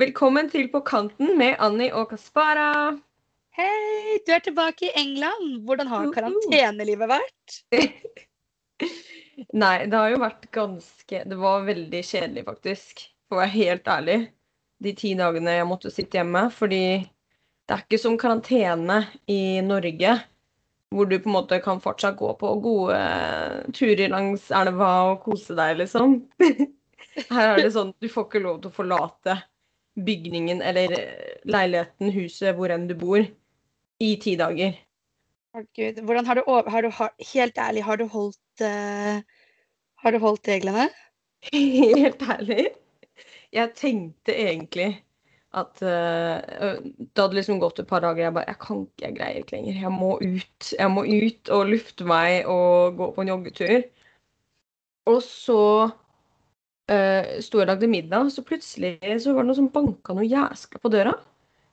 Velkommen til På kanten med Annie og Kaspara. Hei, du er tilbake i England. Hvordan har karantenelivet vært? Nei, det har jo vært ganske Det var veldig kjedelig, faktisk. For å være helt ærlig. De ti dagene jeg måtte sitte hjemme. Fordi det er ikke som karantene i Norge. Hvor du på en måte kan fortsatt gå på gode turer langs elva og kose deg, liksom. Her er det sånn du får ikke lov til å forlate bygningen eller leiligheten, huset, hvor enn du bor, i ti dager. Herregud. Gud, hvordan har du, har du Helt ærlig, har du holdt uh, Har du holdt reglene? Helt ærlig. Jeg tenkte egentlig at uh, Det hadde liksom gått et par dager. Jeg bare Jeg kan ikke, jeg greier ikke lenger. Jeg må ut. Jeg må ut og lufte meg og gå på en joggetur. Og så uh, sto og lagde middag, så plutselig så var det noe som banka noe jæskla på døra.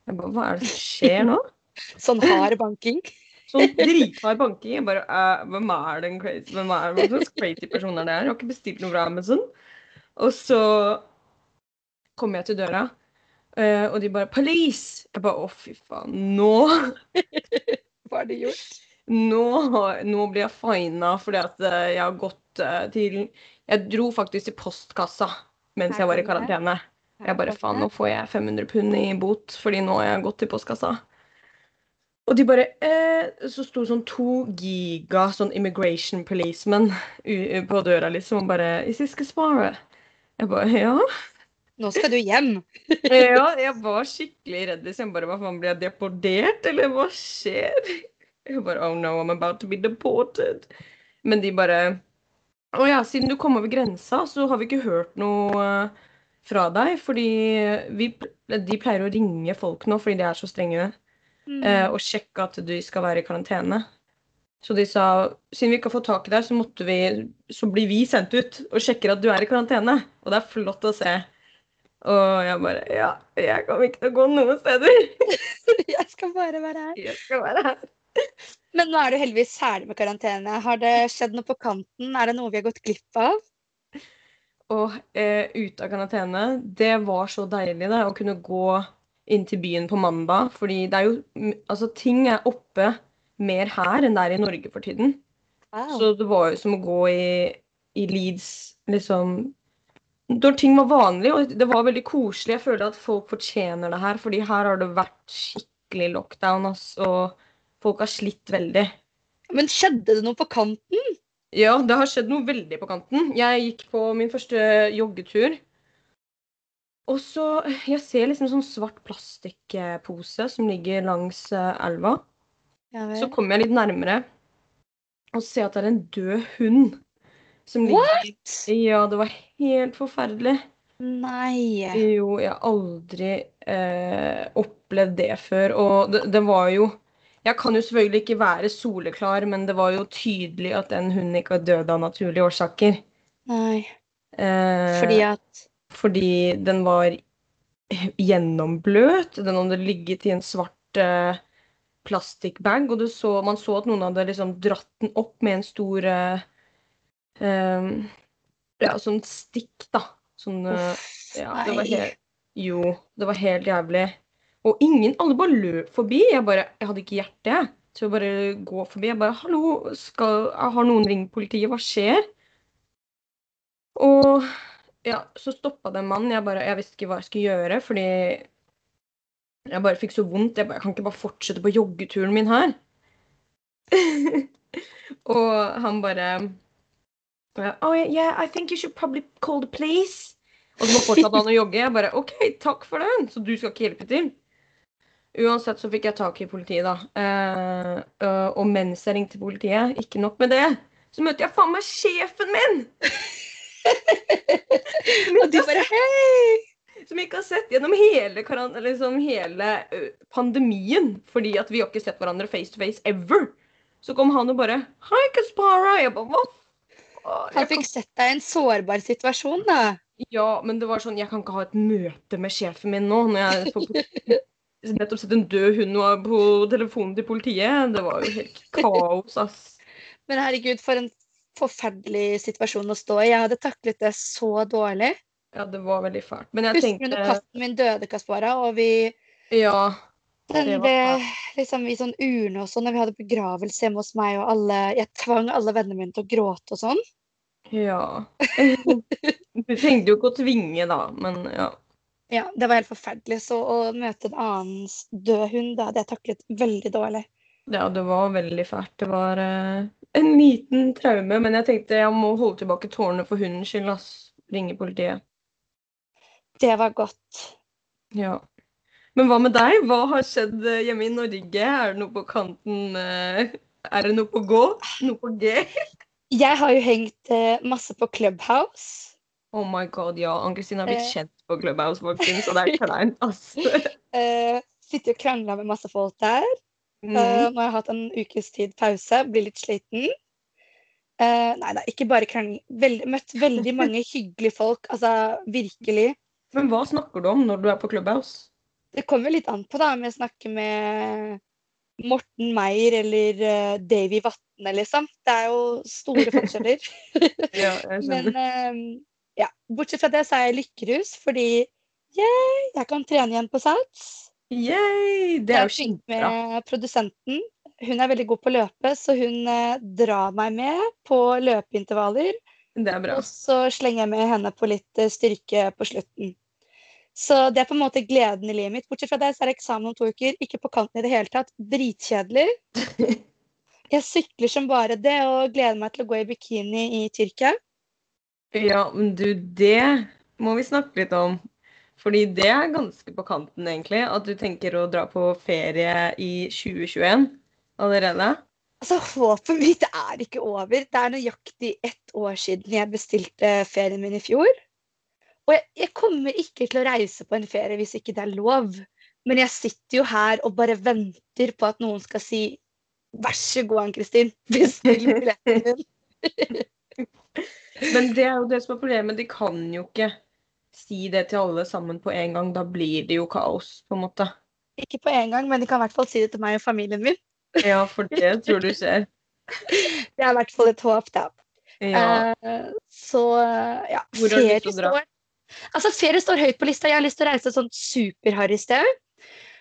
Jeg bare Hva er det som skjer nå? Sånn hard banking? Sånn drithard banking. Jeg bare uh, Hvem er den crazy Hvem er hva slags crazy person er det her? Jeg har ikke bestilt noe fra Amazon. Og så kommer jeg til døra, uh, og de bare 'Police!' Jeg bare 'Å, fy faen. Nå Hva har de gjort? Nå, nå blir jeg fina fordi at jeg har gått til Jeg dro faktisk til postkassa mens jeg var i karantene. Jeg bare faen, nå får jeg 500 pund i bot, fordi nå har jeg gått til postkassa. Og de bare eh, Så sto sånn to giga sånn immigration policemen på døra, liksom, og bare Is this Gaspara? Jeg bare Ja. Nå skal du hjem. Ja, jeg var skikkelig redd. Liksom. Jeg bare, Hva faen, blir jeg deportert, eller hva skjer? Jeg bare Oh no, I'm about to be deported. Men de bare Å ja, siden du kom over grensa, så har vi ikke hørt noe eh, fra deg. Fordi vi, de pleier å ringe folk nå fordi de er så strenge, Mm. eh, og sjekke at de skal være i karantene. Så de sa siden vi ikke har fått tak i deg, så, vi, så blir vi sendt ut og sjekker at du er i karantene. Og det er flott å se. Og jeg bare Ja, jeg kommer ikke til å gå noen steder. Jeg skal bare være her. Jeg skal være her. Men nå er du heldigvis ferdig med karantene. Har det skjedd noe på kanten? Er det noe vi har gått glipp av? Og eh, ute av karantene, det var så deilig det, å kunne gå inn til byen på mandag. Fordi det er jo Altså, ting er oppe mer her enn det er i Norge for tiden. Så det var jo som å gå i, i Leeds, liksom Når ting var vanlig, og det var veldig koselig. Jeg føler at folk fortjener det her, fordi her har det vært skikkelig lockdown, Altså, og folk har slitt veldig. Men skjedde det noe på kanten? Ja, det har skjedd noe veldig på kanten. Jeg gikk på min første joggetur. Og så Jeg ser liksom en sånn svart plastikkpose som ligger langs eh, elva. Så kommer jeg litt nærmere og ser at det er en død hund som ligger What? Ja, det var helt forferdelig. Nei. Jo, jeg har aldri eh, opplevd det før. Og det, det var jo Jeg kan jo selvfølgelig ikke være soleklar, men det var jo tydelig at den hunden ikke var død av naturlige årsaker. Nei. Eh, Fordi at fordi den var gjennombløt. Den hadde ligget i en svart eh, plastikkbag, og så, man så at noen hadde liksom dratt den opp med en stor eh, eh, Ja, sånn stikk, da. Sånn eh, Uff, Ja, det var helt Jo, det var helt jævlig. Og ingen Alle bare løp forbi. Jeg bare Jeg hadde ikke hjerte. Til å bare gå forbi. Jeg bare 'Hallo, skal, har noen ringt politiet? Hva skjer?' Og ja, så stoppa det en mann. Jeg bare Jeg visste ikke hva jeg skulle gjøre, fordi jeg bare fikk så vondt. Jeg, bare, jeg kan ikke bare fortsette på joggeturen min her. og han bare Oh, yeah, I think you should probably call the police. Og så fortsatte han å jogge. Jeg bare OK, takk for den, så du skal ikke hjelpe til. Uansett så fikk jeg tak i politiet, da. Uh, og mens jeg ringte politiet, ikke nok med det, så møtte jeg faen meg sjefen min! Og du bare Hei! Som ikke har sett gjennom hele, liksom hele pandemien. Fordi at vi har ikke sett hverandre face to face ever. Så kom han og bare Hei, Kaspara! Jeg bare Hva? Han fikk sett deg i en sårbar situasjon, da. Ja, men det var sånn Jeg kan ikke ha et møte med sjefen min nå når jeg nettopp sett en død hund på telefonen til politiet. Det var jo helt kaos, ass. Men herregud, for en forferdelig situasjon å stå i. Jeg hadde taklet det så dårlig. Ja, det var veldig fælt. Men jeg Husker du tenkte når katten min døde, Kaspara, og vi Ja. Den ble liksom i sånn urne og sånn, og vi hadde begravelse hjemme hos meg, og alle Jeg tvang alle vennene mine til å gråte og sånn. Ja. Du trengte jo ikke å tvinge, da, men ja. Ja, det var helt forferdelig. Så å møte en annens død hund, det hadde jeg taklet veldig dårlig. Ja, det var veldig fælt. Det var eh, en liten traume, men jeg tenkte jeg må holde tilbake tårene for hundens skyld, ass. Ringe politiet. Det var godt. Ja. Men hva med deg? Hva har skjedd eh, hjemme i Norge? Er det noe på kanten eh, Er det noe på gå? Noe på G? Jeg har jo hengt eh, masse på Clubhouse. Oh my god, ja. Ann-Kristin har blitt Eh. kjent på Clubhouse, folkens, og det er kleint, ass. Eh, Sitter og krangler med masse folk der. Mm. Eh, nå har jeg hatt en ukes tid pause, blir litt sliten. Eh, nei, da, ikke bare krangling. Veld, møtt veldig mange hyggelige folk. Altså virkelig. Men hva snakker du om når du er på Clubhouse? Det kommer litt an på da, om jeg snakker med Morten Meyer eller uh, Davy Vatne, liksom. Det er jo store forskjeller. Ja, jeg skjønner. Men eh, ja, bortsett fra det så er jeg lykkerus, fordi yay, jeg kan trene igjen på Sats. Yay! Det er jo kjempebra. Jeg har kjempebra. med produsenten. Hun er veldig god på å løpe, så hun eh, drar meg med på løpeintervaller. Det er bra. Og så slenger jeg med henne på litt eh, styrke på slutten. Så det er på en måte gleden i livet mitt. Bortsett fra det så er det eksamen om to uker. Ikke på kanten i det hele tatt. Dritkjedelig. Jeg sykler som bare det og gleder meg til å gå i bikini i Tyrkia. Ja, men du, det må vi snakke litt om. Fordi det er ganske på kanten, egentlig. At du tenker å dra på ferie i 2021 allerede. Altså, Håpet mitt er ikke over. Det er nøyaktig ett år siden jeg bestilte ferien min i fjor. Og jeg, jeg kommer ikke til å reise på en ferie hvis ikke det er lov. Men jeg sitter jo her og bare venter på at noen skal si Vær så god, Ann-Kristin, bestill billetten din. Men det er jo det som er problemet. De kan jo ikke si det til alle sammen på en gang. Da blir det jo kaos, på en måte. Ikke på en gang, men de kan i hvert fall si det til meg og familien min. Ja, for det tror du skjer. Det er i hvert fall et håp, da. Ja. Uh, så ja, Hvor har du lyst til å dra? står Altså, ferie står høyt på lista. Jeg har lyst til å reise sånn superharry sted.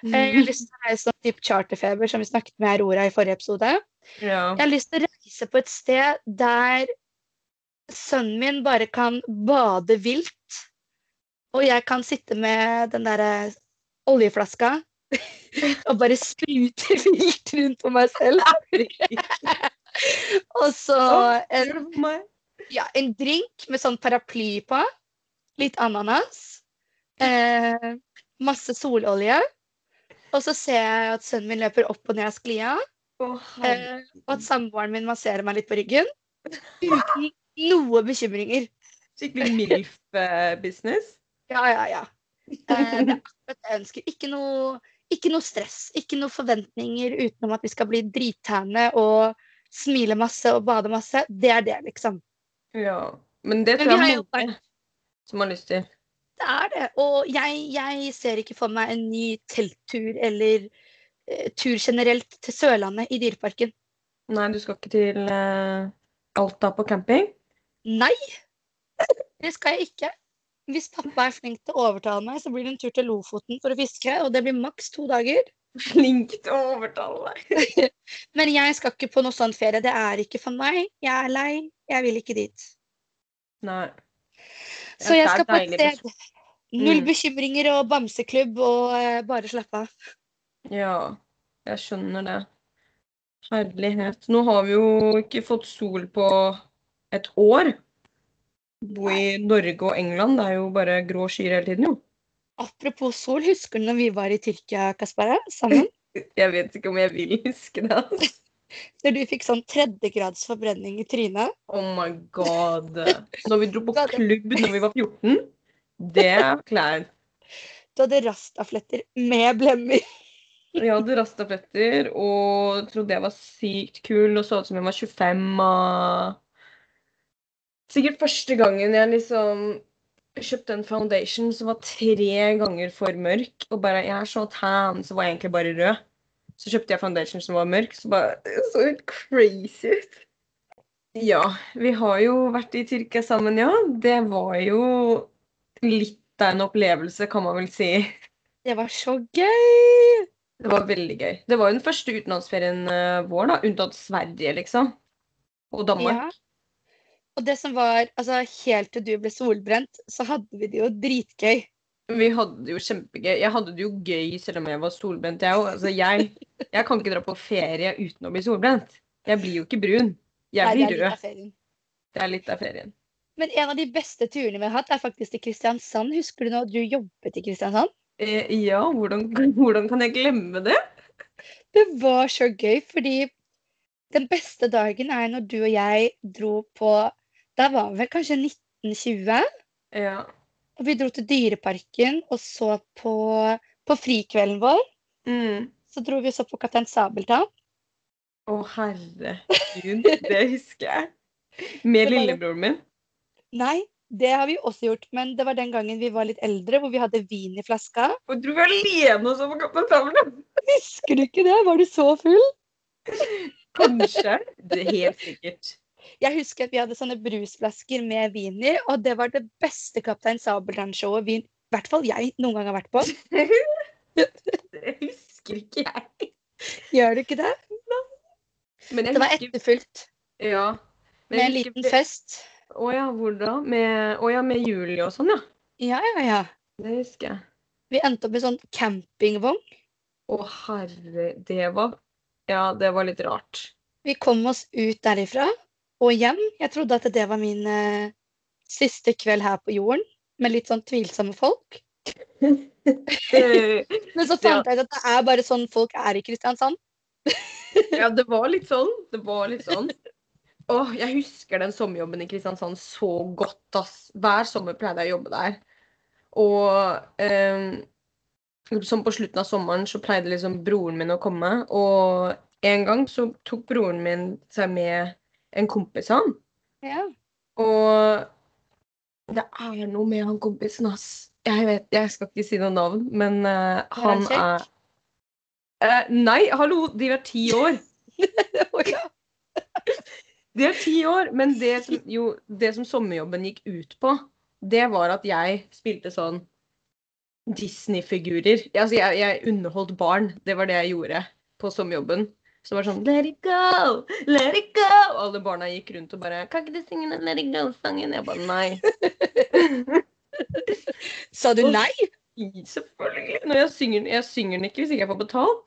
Mm. Jeg har lyst til å reise sånn type charterfeber, som vi snakket med Aurora i forrige episode. ja. Jeg har lyst til å reise på et sted der sønnen min bare kan bade vilt, og jeg kan sitte med den derre oljeflaska og bare sprute vilt rundt på meg selv. Og så en, ja, en drink med sånn paraply på, litt ananas, eh, masse sololje, og så ser jeg at sønnen min løper opp og ned av sklia. Oh. Eh, og at samboeren min masserer meg litt på ryggen. Uten noe bekymringer. Skikkelig MILF-business. Ja, ja, ja. Eh, det er akkurat det jeg ønsker. Ikke noe, ikke noe stress, ikke noe forventninger utenom at vi skal bli drittæne og smile masse og bade masse. Det er det, liksom. Ja. Men det tror jeg er mange som har lyst til. Det er det. Og jeg, jeg ser ikke for meg en ny telttur eller eh, tur generelt til Sørlandet i Dyreparken. Nei, du skal ikke til eh, Alta på camping? Nei, det skal jeg ikke. Hvis pappa er flink til å overtale meg, så blir det en tur til Lofoten for å fiske, og det blir maks to dager. Flink til å overtale deg. Men jeg skal ikke på noe sånn ferie. Det er ikke for meg. Jeg er lei. Jeg vil ikke dit. Nei. Så jeg skal på et sted. Null Mm. bekymringer og bamseklubb og eh, bare slappe av. Ja, jeg skjønner det. Herlighet. Nå har vi jo ikke fått sol på et år. Bo i Norge og England, det er jo bare grå skyer hele tiden, jo. Apropos sol, husker du når vi var i Tyrkia, Kaspara, sammen? Jeg vet ikke om jeg vil huske det. altså. Når du fikk sånn tredjegrads forbrenning i trynet? Oh my god. Når vi dro på klubb når vi var 14, det er klær. Du hadde rastafletter med blemmer. Jeg hadde rastafletter og trodde jeg var sykt kul og så ut som jeg var 25. Og... Sikkert første gangen jeg liksom kjøpte en foundation som var tre ganger for mørk, og bare Jeg er så tan, så var jeg egentlig bare rød. Så kjøpte jeg foundation som var mørk, så bare Det så helt crazy ut. Ja, vi har jo vært i Tyrkia sammen, ja. Det var jo litt av en opplevelse, kan man vel si. Det var så gøy! Det var veldig gøy. Det var jo den første utenlandsferien eh, vår, da, unntatt Sverige, liksom. Og Danmark. Ja. Og det som var, altså helt til du ble solbrent, så hadde vi det jo dritgøy. Vi hadde det jo kjempegøy. Jeg hadde det jo gøy selv om jeg var solbrent, jeg òg. Altså, jeg, jeg kan ikke dra på ferie uten å bli solbrent. Jeg blir jo ikke brun. Jeg Nei, det blir litt av rød. Det er litt av ferien. Men en av de beste turene vi har hatt, er faktisk til Kristiansand. Husker du når du jobbet i Kristiansand? Eh, ja, hvordan, hvordan kan jeg glemme det? Det var så gøy, fordi den beste dagen er når du og jeg dro på Da var vi vel kanskje 1920. Ja. Og vi dro til Dyreparken og så på, på frikvelden vår. Mm. Så dro vi og så på Kaptein Sabeltann. Å, herregud. Det husker jeg. Med var- lillebroren min. Nei, det har vi også gjort, men det var den gangen vi var litt eldre, hvor vi hadde vin i flaska. Og dro vi alene og så på Kaptein Sabeltann? Husker du ikke det? Var du så full? Kanskje. Det er helt sikkert. Jeg husker at vi hadde sånne brusflasker med vin i, og det var det beste Kaptein Sabeltann-showet vi, i hvert fall jeg, noen gang har vært på. Det husker ikke jeg. Gjør du ikke det? Det var etterfulgt Ja. Men med en liten det- fest. Å ja, hvor da? Med, å ja, med Julie og sånn, ja. Ja, ja, ja. Det husker jeg. Vi endte opp med sånn campingvogn. Å herre, det var Ja, det var litt rart. Vi kom oss ut derifra og hjem. Jeg trodde at det var min eh, siste kveld her på jorden, med litt sånn tvilsomme folk. Men så fant jeg ut at det er bare sånn folk er i Kristiansand. ja, det var litt sånn. Det var litt sånn. Åh, jeg husker den sommerjobben i Kristiansand så godt, ass. Hver sommer pleide jeg å jobbe der. Og eh, som på slutten av sommeren så pleide liksom broren min å komme. Og en gang så tok broren min seg med en kompis av han. Ja. Og det er noe med han kompisen, ass. Jeg vet, jeg skal ikke si noe navn, men uh, han er uh, Nei, hallo, de er ti år. De er ti år, men det som, jo, det som sommerjobben gikk ut på, det var at jeg spilte sånn Disney-figurer. Altså, jeg, jeg underholdt barn. Det var det jeg gjorde på sommerjobben. Så det var sånn Let it go! Let it go! Og alle barna gikk rundt og bare Kan ikke du synge den Let it go-sangen? Jeg bare nei. Sa du nei? Selvfølgelig. Når jeg synger, jeg synger den ikke hvis ikke jeg får betalt.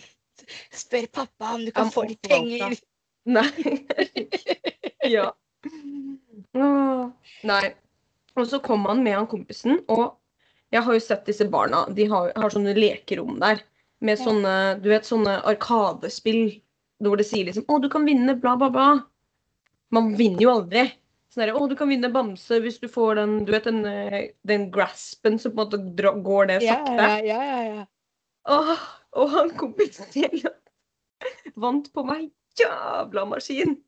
Spør pappa om du kan få litt penger. Nei. ja. Åh, Nei. Og så kom han med han kompisen, og jeg har jo sett disse barna. De har, har sånne lekerom der med sånne du vet, sånne arkadespill hvor det sier liksom 'Å, du kan vinne', bla, bla, bla. Man vinner jo aldri. Sånn derre 'Å, du kan vinne bamse hvis du får den du vet, den, eh, den graspen som på en måte dra, går det sakte'. ja, ja, ja, ja. Åh, og han kompisen til vant på meg jævla maskin.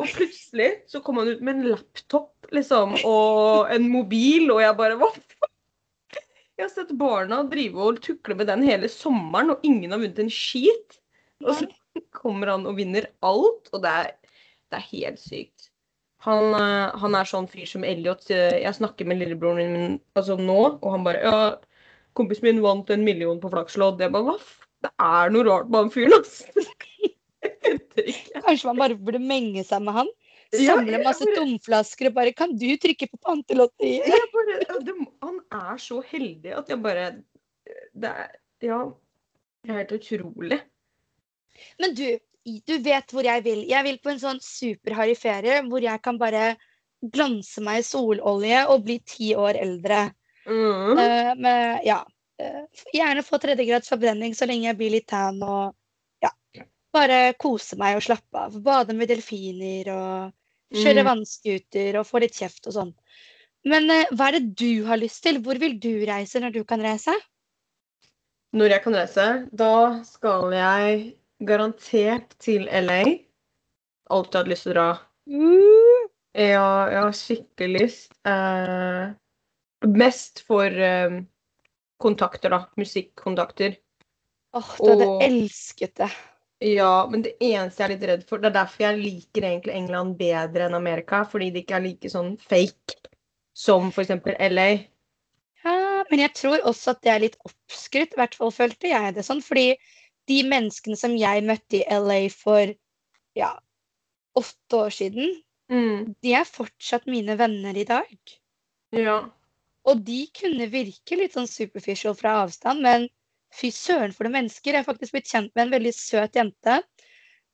Og plutselig så kom han ut med en laptop liksom, og en mobil, og jeg bare Hva? Jeg har sett barna drive og tukle med den hele sommeren, og ingen har vunnet en skit. Og så kommer han og vinner alt, og det er, det er helt sykt. Han, eh, han er sånn fyr som Elliot. eh, Jeg snakker med lillebroren min altså nå, og han bare Ja, kompisen min vant en million på flakslodd. Jeg bare Hva. Det er noe rart med han fyren, altså. Kanskje man bare burde menge seg med han? Samle masse tomflasker og bare Kan du trykke på pantelotteriet? Er så heldig at jeg bare Det er Ja. Det er helt utrolig. Men du, du vet hvor jeg vil. Jeg vil på en sånn superharry ferie hvor jeg kan bare glanse meg i sololje og bli ti år eldre. Mm. Uh, med, ja, eh, gjerne få tredjegrads forbrenning så lenge jeg blir litt tan og ja, bare kose meg og slappe av. Bade med delfiner og kjøre Mm. vannskuter og få litt kjeft og sånn. Men eh, hva er det du har lyst til? Hvor vil du reise når du kan reise? Når jeg kan reise, da skal jeg garantert til LA. Alltid hatt lyst til å dra. Ja, jeg har skikkelig lyst. Eh, mest for eh, kontakter, da. Musikkontakter. Åh, du hadde Og- elsket det. Ja, men det eneste jeg er litt redd for Det er derfor jeg liker egentlig England bedre enn Amerika. Fordi det ikke er like sånn fake. Som eksempel LA. Ja, men jeg tror også at det er litt oppskrytt, i hvert fall følte jeg det sånn. Fordi de menneskene som jeg møtte i LA for ja, åtte år siden, Mm. de er fortsatt mine venner i dag. Ja. Og de kunne virke litt sånn superficial fra avstand, men fy søren for noen mennesker. Jeg er faktisk blitt kjent med en veldig søt jente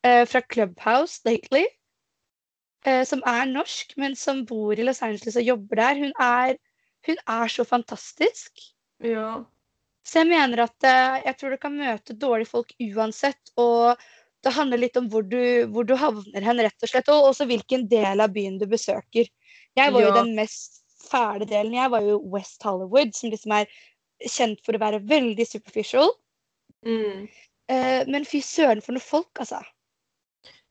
eh, fra Clubhouse lately. Eh, som er norsk, men som bor i Los Angeles og jobber der. Hun er, hun er så fantastisk. Ja. Så jeg mener at eh, jeg tror du kan møte dårlige folk uansett. Og det handler litt om hvor du, hvor du havner hen, rett og slett. Og også hvilken del av byen du besøker. Jeg var jo den mest fæle delen. Jeg var jo West Hollywood, som liksom er kjent for å være veldig superficial. Mm. Eh, men fy søren for noen folk, altså.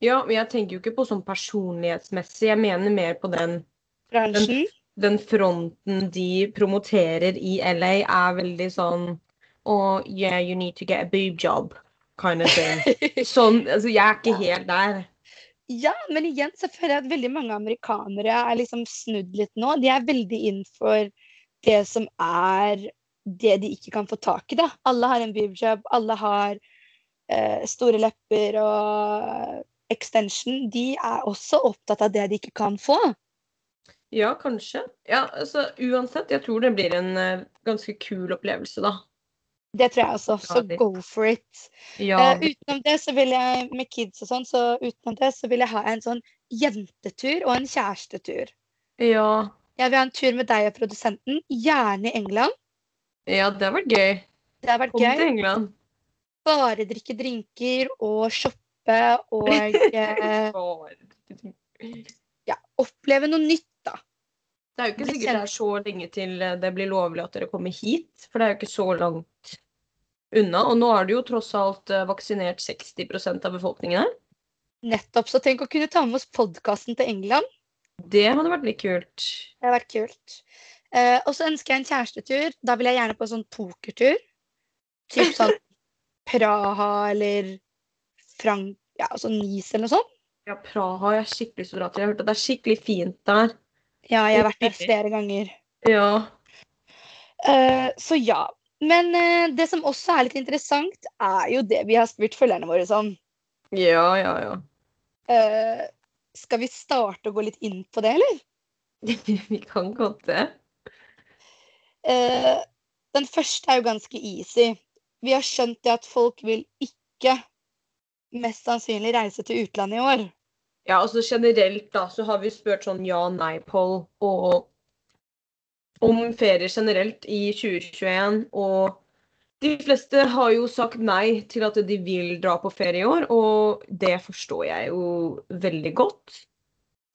Ja, men jeg tenker jo ikke på sånn personlighetsmessig. Jeg mener mer på den, Bransjen. den fronten de promoterer i LA, er veldig sånn Oh, yeah, you need to get a boob job, kind of thing. Sånn, altså, jeg er ikke helt der. Ja, men igjen så føler jeg at veldig mange amerikanere er liksom snudd litt nå. De er veldig inn for det som er det de ikke kan få tak i, da. Alle har en boobjob, alle har eh, store lepper og extension. De er også opptatt av det de ikke kan få. Ja, kanskje. Ja, altså, uansett, jeg tror det blir en uh, ganske kul opplevelse, da. Det tror jeg også. Så go for it. Ja, Uh, utenom det så vil jeg med kids og sånn, så utenom det så vil jeg ha en sånn jentetur og en kjærestetur. ja, Jeg vil ha en tur med deg og produsenten, gjerne i England. ja, det har vært gøy. Det har vært Kom til gøy. England. Bare drikke drinker og shoppe og eh, ja, oppleve noe nytt, da. Det er jo ikke sikkert det er så lenge til eh, det blir lovlig at dere kommer hit, for det er jo ikke så langt unna. Og nå er det jo tross alt eh, vaksinert 60% av befolkningen her. Nettopp. Så tenk å kunne ta med oss podkasten til England. Det hadde vært litt kult. Det hadde vært kult. Eh, og så ønsker jeg en kjærestetur. Da vil jeg gjerne på en sånn pokertur. Typ sånn Praha eller Frank... Ja, altså Nice eller noe sånt. Ja, Praha har jeg skikkelig lyst til å dra til. Jeg har hørt at det er skikkelig fint der. Ja, jeg har vært der flere ganger. Ja. Uh, så ja. Men uh, det som også er litt interessant, er jo det vi har spurt følgerne våre om. Ja, ja, ja. Uh, skal vi starte å gå litt inn på det, eller? Vi kan godt det. Den første er jo ganske easy. Vi har skjønt det at folk vil ikke mest sannsynlig reise til utlandet i år. Ja, altså generelt da, så har vi spurt sånn ja-nei-poll og om ferie generelt i 2021, og de fleste har jo sagt nei til at de vil dra på ferie i år, og det forstår jeg jo veldig godt.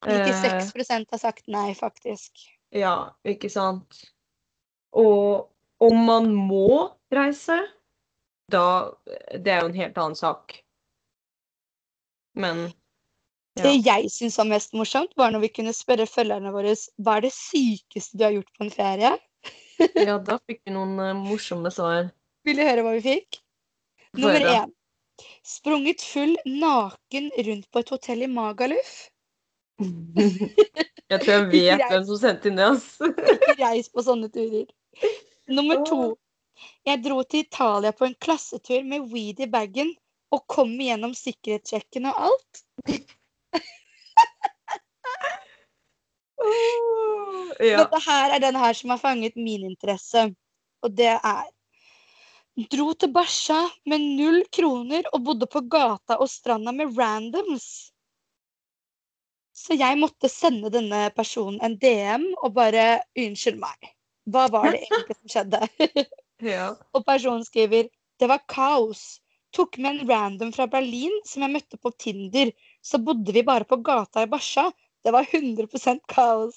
Eh, 96 har sagt nei, faktisk. ja, ikke sant? Og om man må reise, da Det er jo en helt annen sak. Men Ja. Det jeg syns var mest morsomt, var når vi kunne spørre følgerne våre hva er det sykeste du har gjort på en ferie. ja, da fikk vi noen uh, morsomme svar. Vil du høre hva vi fikk? Få Nummer høre. én. Sprunget full naken rundt på et hotell i Magaluf. Jeg tror jeg vet hvem som sendte inn det, ass. Ikke reis på sånne turer. Nummer to. Jeg dro til Italia på en klassetur med weed i bagen og kom gjennom sikkerhetssjekken og alt. Ja. Dette her er den her som har fanget min interesse, og det er Dro til Basha med null kroner og bodde på gata og stranda med randoms. Så jeg måtte sende denne personen en DM og bare Unnskyld meg. Hva var det egentlig som skjedde? ja. Og personen skriver Det var kaos. Tok med en random fra Berlin som jeg møtte på Tinder. Så bodde vi bare på gata i Basha. Det var 100 kaos.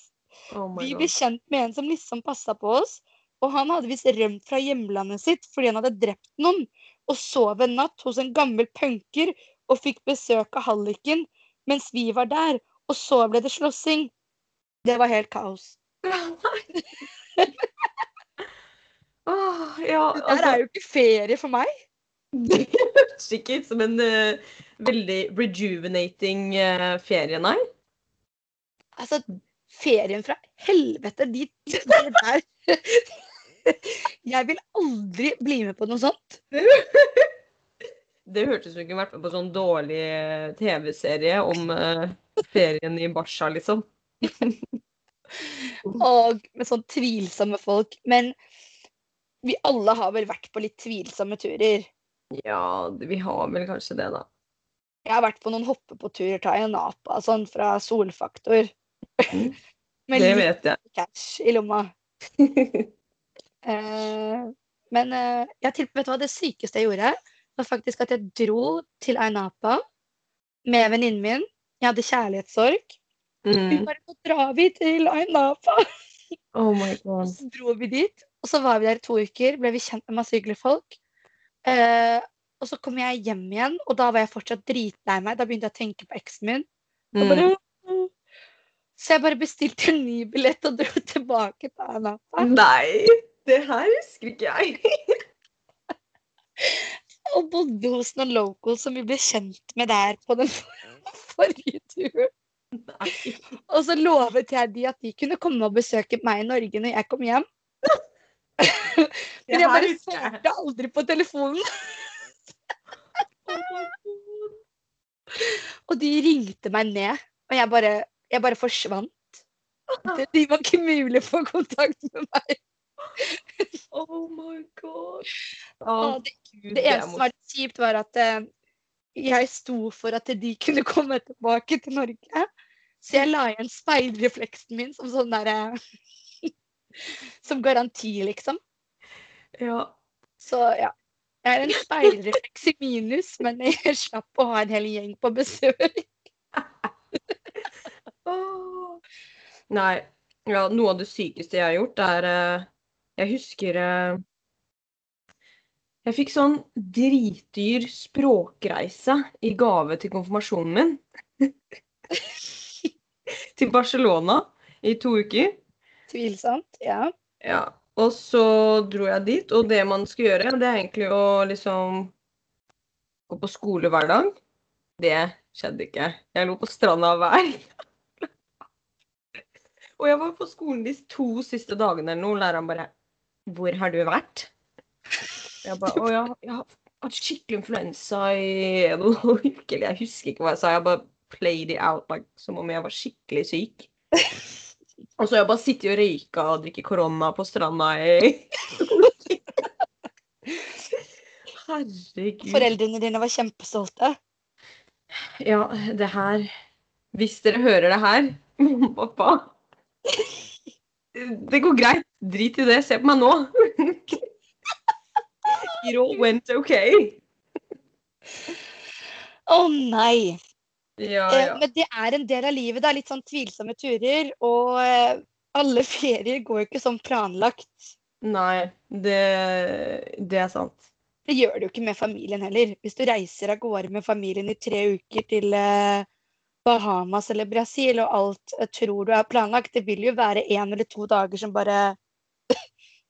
Oh Vi ble kjent med en som liksom passa på oss. Og han hadde visst rømt fra hjemlandet sitt fordi han hadde drept noen. Og sov en natt hos en gammel punker og fikk besøk av halliken mens vi var der. Og så ble det slåssing. Det var helt kaos. oh, ja, Det der altså, er jo ikke ferie for meg. Ikke som en uh, veldig rejuvenating uh, ferie, nei. Altså, ferien fra helvete dit det der. Jeg vil aldri bli med på noe sånt. Det hørtes ut som du kunne vært med på sånn dårlig eh, TV-serie om uh, ferien i Barca, liksom. Og med sånn tvilsomme folk. Men vi alle har vel vært på litt tvilsomme turer. Ja, vi har vel kanskje det, da. Jeg har vært på noen hoppe på tur til Ayia Napa, sånn fra Solfaktor. Mm. Med Det vet jeg. cash i lomma. Eh, men eh, jeg vet du hva det sykeste jeg gjorde? var faktisk at jeg dro til Ayia med venninnen min. Jeg hadde kjærlighetssorg. Vi Mm. bare så drar vi til Ayia Oh my god. Så dro vi dit, og så var vi der i to uker. Ble vi kjent med masse hyggelige folk. Eh, og så kom jeg hjem igjen, og da var jeg fortsatt dritlei meg. Da begynte jeg å tenke på eksen min. Bare, Mm. Så jeg bare bestilte en ny billett og dro tilbake til Anapa. Nei, det her husker ikke jeg. Og bodde hos noen locals som vi ble kjent med der på den forrige turen. Nei. Og så lovet jeg de at de kunne komme og besøke meg i Norge når jeg kom hjem. Men jeg bare svarte aldri på telefonen. Og de ringte meg ned, og jeg bare, jeg bare forsvant. Det de var ikke mulig å få kontakt med meg. Oh my god. Det, det eneste som var kjipt, var at eh, jeg sto for at de kunne komme tilbake til Norge. Så jeg la igjen speilrefleksen min som sånn derre Som garanti, liksom. Ja. Så ja. Jeg er en speilrefleks i minus, men jeg slapp å ha en hel gjeng på besøk. oh. Nei. Ja, noe av det sykeste jeg har gjort, er eh, Jeg husker eh, Jeg fikk sånn dritdyr språkreise i gave til konfirmasjonen min. til Barcelona i to uker. Tvilsomt. Ja. Ja. Og så dro jeg dit, og det man skal gjøre, det er egentlig å liksom gå på skole hver dag. Det skjedde ikke. Jeg lå på stranda hver Og jeg var på skolen de to siste dagene eller noe, og læreren bare 'Hvor har du vært?' Jeg bare 'Å, jeg, jeg har hatt skikkelig influensa i noen og en halv uke', eller jeg husker ikke hva jeg sa. Jeg bare played it out like, som om jeg var skikkelig syk. Og så har jeg bare sittet og røyka og drikket korona på stranda i Herregud. Foreldrene dine var kjempestolte. Ja, det her Hvis dere hører det her, pappa Det går greit. Drit i det. Se på meg nå. It all went okay. Å nei! Ja, Eh, ja. men det er en del av livet. Det er litt sånn tvilsomme turer. Og eh, alle ferier går jo ikke som planlagt. Nei, det, det er sant. Det gjør du ikke med familien heller. Hvis du reiser av gårde med familien i tre uker til eh, Bahamas eller Brasil, og alt tror du er planlagt, det vil jo være én eller to dager som bare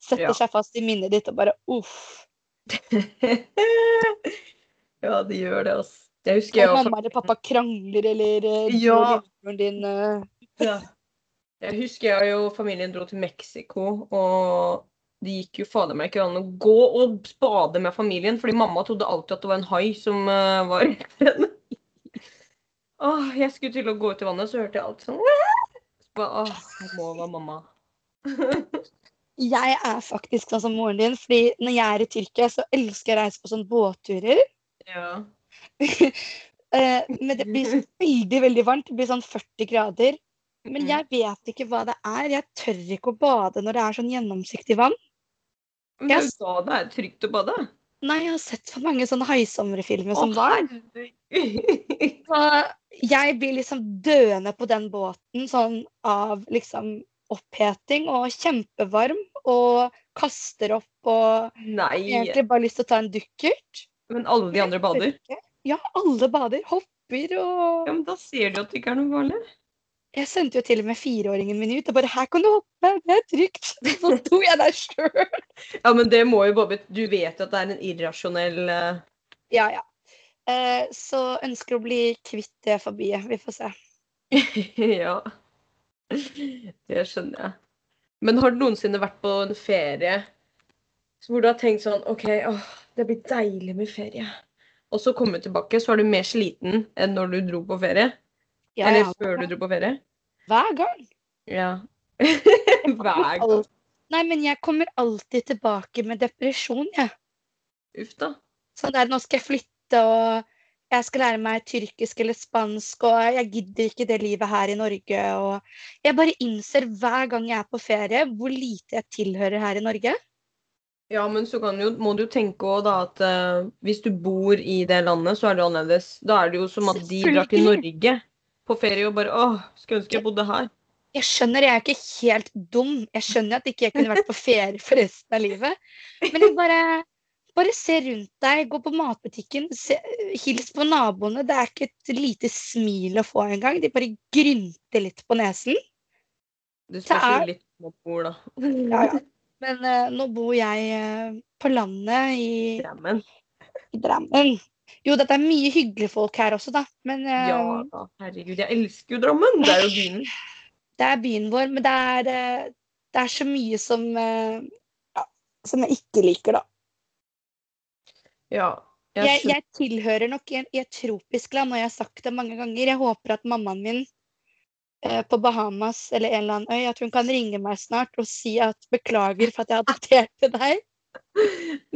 setter Ja. seg fast i minnet ditt og bare uff. ja, det gjør det, altså. Jeg husker jeg Og mamma eller pappa krangler, eller eh, Ja. din uh... Ja. Jeg husker jeg jo familien dro til Mexico, og det gikk jo fader meg ikke an å gå og spade med familien, fordi mamma trodde alltid at det var en hai som uh, var henne. Åh, jeg skulle til å gå ut i vannet, så hørte jeg alt sånn Åh, jeg må være mamma. Jeg er faktisk sånn som moren din, fordi når jeg er i Tyrkia, så elsker jeg å reise på sånne båtturer. Ja. Eh, men det blir så veldig, veldig varmt. Det blir sånn 40 grader. Men Mm. jeg vet ikke hva det er. Jeg tør ikke å bade når det er sånn gjennomsiktig vann. Men Jeg sa det er trygt å bade. Nei, jeg har sett for mange sånne haisommerfilmer som var. Så jeg blir liksom døende på den båten sånn av liksom oppheting og kjempevarm og kaster opp og Nei, egentlig bare lyst til å ta en dukkert. men alle de andre bader. Ja, alle bader. Hopper og Ja, men da ser du at det ikke er noe farlig. Jeg sendte jo til og med fireåringen min ut og bare 'Her kan du hoppe, det er trygt'. Så sto jeg der sjøl. Ja, men det må jo bare Du vet jo at det er en irrasjonell eh, Ja, ja. Eh, så ønsker å bli kvitt det fobiet. Vi får se. Ja. Det skjønner jeg. Men har du noensinne vært på en ferie hvor du har tenkt sånn OK, åh, det blir deilig med ferie. Og så kommer du tilbake, så er du mer sliten enn når du dro på ferie? Ja, Eller ja. før du dro på ferie? Hver gang. Ja. Hver gang. Nei, men jeg kommer alltid tilbake med depresjon, jeg. Uff da. Sånn der, nå skal jeg flytte, og jeg skal lære meg tyrkisk eller spansk, og jeg gidder ikke det livet her i Norge, og jeg bare innser hver gang jeg er på ferie, hvor lite jeg tilhører her i Norge. Ja, men så kan jo, må du jo tenke også da at uh, hvis du bor i det landet, så er det annerledes. Da er det jo som at de drar til Norge på ferie og bare åh, skulle ønske jeg bodde her. Jeg skjønner, jeg er ikke helt dum. Jeg skjønner at ikke jeg kunne vært på ferie for resten av livet. Men jeg bare, bare se rundt deg, gå på matbutikken, se, hils på naboene. Det er ikke et lite smil å få engang. De bare grynter litt på nesen. Det spørs jo er- litt hvor, da. Ja, ja. Men uh, nå bor jeg uh, på landet i, Drammen. i Drammen. Jo, dette er mye hyggelige folk her også, da. Men uh, Ja herregud. Jeg elsker jo Drammen. Det er jo byen. det er byen vår. Men det er, det er så mye som, ja, som jeg ikke liker, da. Ja. Jeg Jeg, jeg tilhører nok i, et tropisk land, og jeg har sagt det mange ganger. Jeg håper at mammaen min på Bahamas eller en eller annen øy, at hun kan ringe meg snart og si at beklager for at jeg adopterte deg,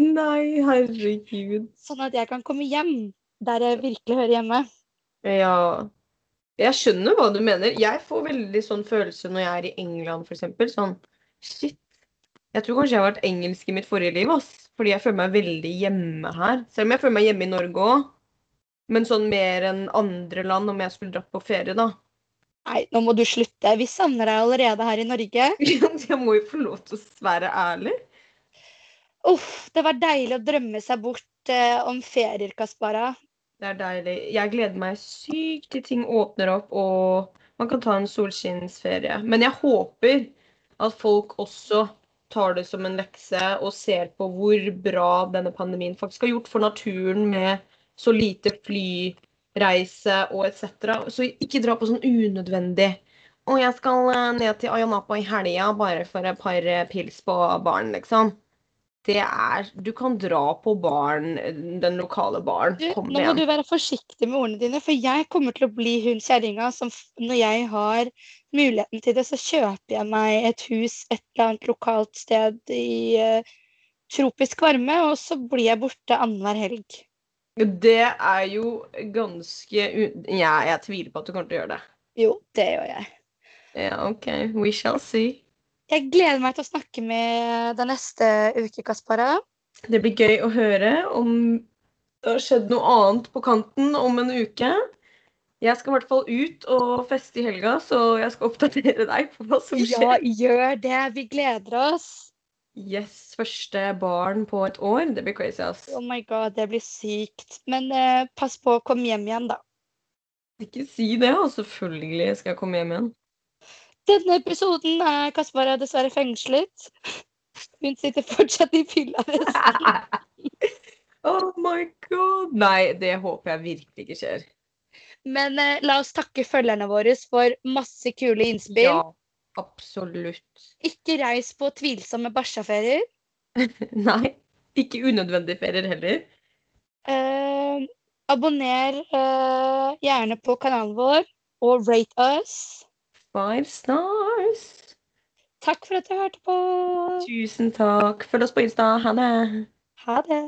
Nei, herregud. sånn at jeg kan komme hjem der jeg virkelig hører hjemme. Ja. Jeg skjønner hva du mener. Jeg får veldig sånn følelse når jeg er i England, eksempel. Sånn shit. Jeg tror kanskje jeg har vært engelsk i mitt forrige liv, ass. Fordi jeg føler meg veldig hjemme her. Selv om jeg føler meg hjemme i Norge òg. Men sånn mer enn andre land, om jeg skulle dratt på ferie, da. Nei, nå må du slutte. Vi savner deg allerede her i Norge. Jeg må jo få lov til å være ærlig. Uff, det var deilig å drømme seg bort eh, om ferier, Kaspara. Det er deilig. Jeg gleder meg sykt til ting åpner opp og man kan ta en solskinnsferie. Men jeg håper at folk også tar det som en lekse og ser på hvor bra denne pandemien faktisk har gjort for naturen med så lite flyreise og etc. Så ikke dra på sånn unødvendig. Og jeg skal eh, ned til Ayanapa i helga bare for et par eh, pils på baren, liksom. Det er Du kan dra på baren, den lokale baren. Kom igjen. nå må igjen. du være forsiktig med ordene dine, for jeg kommer til å bli hun kjerringa som når jeg har muligheten til det, så kjøper jeg meg et hus et eller annet lokalt sted i uh, tropisk varme, og så blir jeg borte annenhver helg. Det er jo ganske. Ja, jeg tviler på at du kommer til å gjøre det. Jo, det gjør jeg. Ja, OK. We shall see. Jeg gleder meg til å snakke med deg neste uke, Kaspara. Det blir gøy å høre om det har skjedd noe annet på kanten om en uke. Jeg skal i hvert fall ut og feste i helga, så jeg skal oppdatere deg på hva som skjer. Ja, gjør det. Vi gleder oss. Yes, første barn på et år. Det blir crazy, ass. Oh my god, det blir sykt. Men eh, pass på å komme hjem igjen, da. Ikke si det, og selvfølgelig skal jeg komme hjem igjen. Denne episoden er Kaspara dessverre fengslet. Hun sitter fortsatt i fyllearrest. oh my god. Nei, det håper jeg virkelig ikke skjer. Men eh, la oss takke følgerne våre for masse kule innspill. Ja, absolutt. Ikke reis på tvilsomme bæsjaferier. Nei, ikke unødvendige ferier heller. Eh, abonner eh, gjerne på kanalen vår, og rate us. Five stars. Takk for at du hørte på. Tusen takk. Følg oss på Insta. Ha det. Ha det.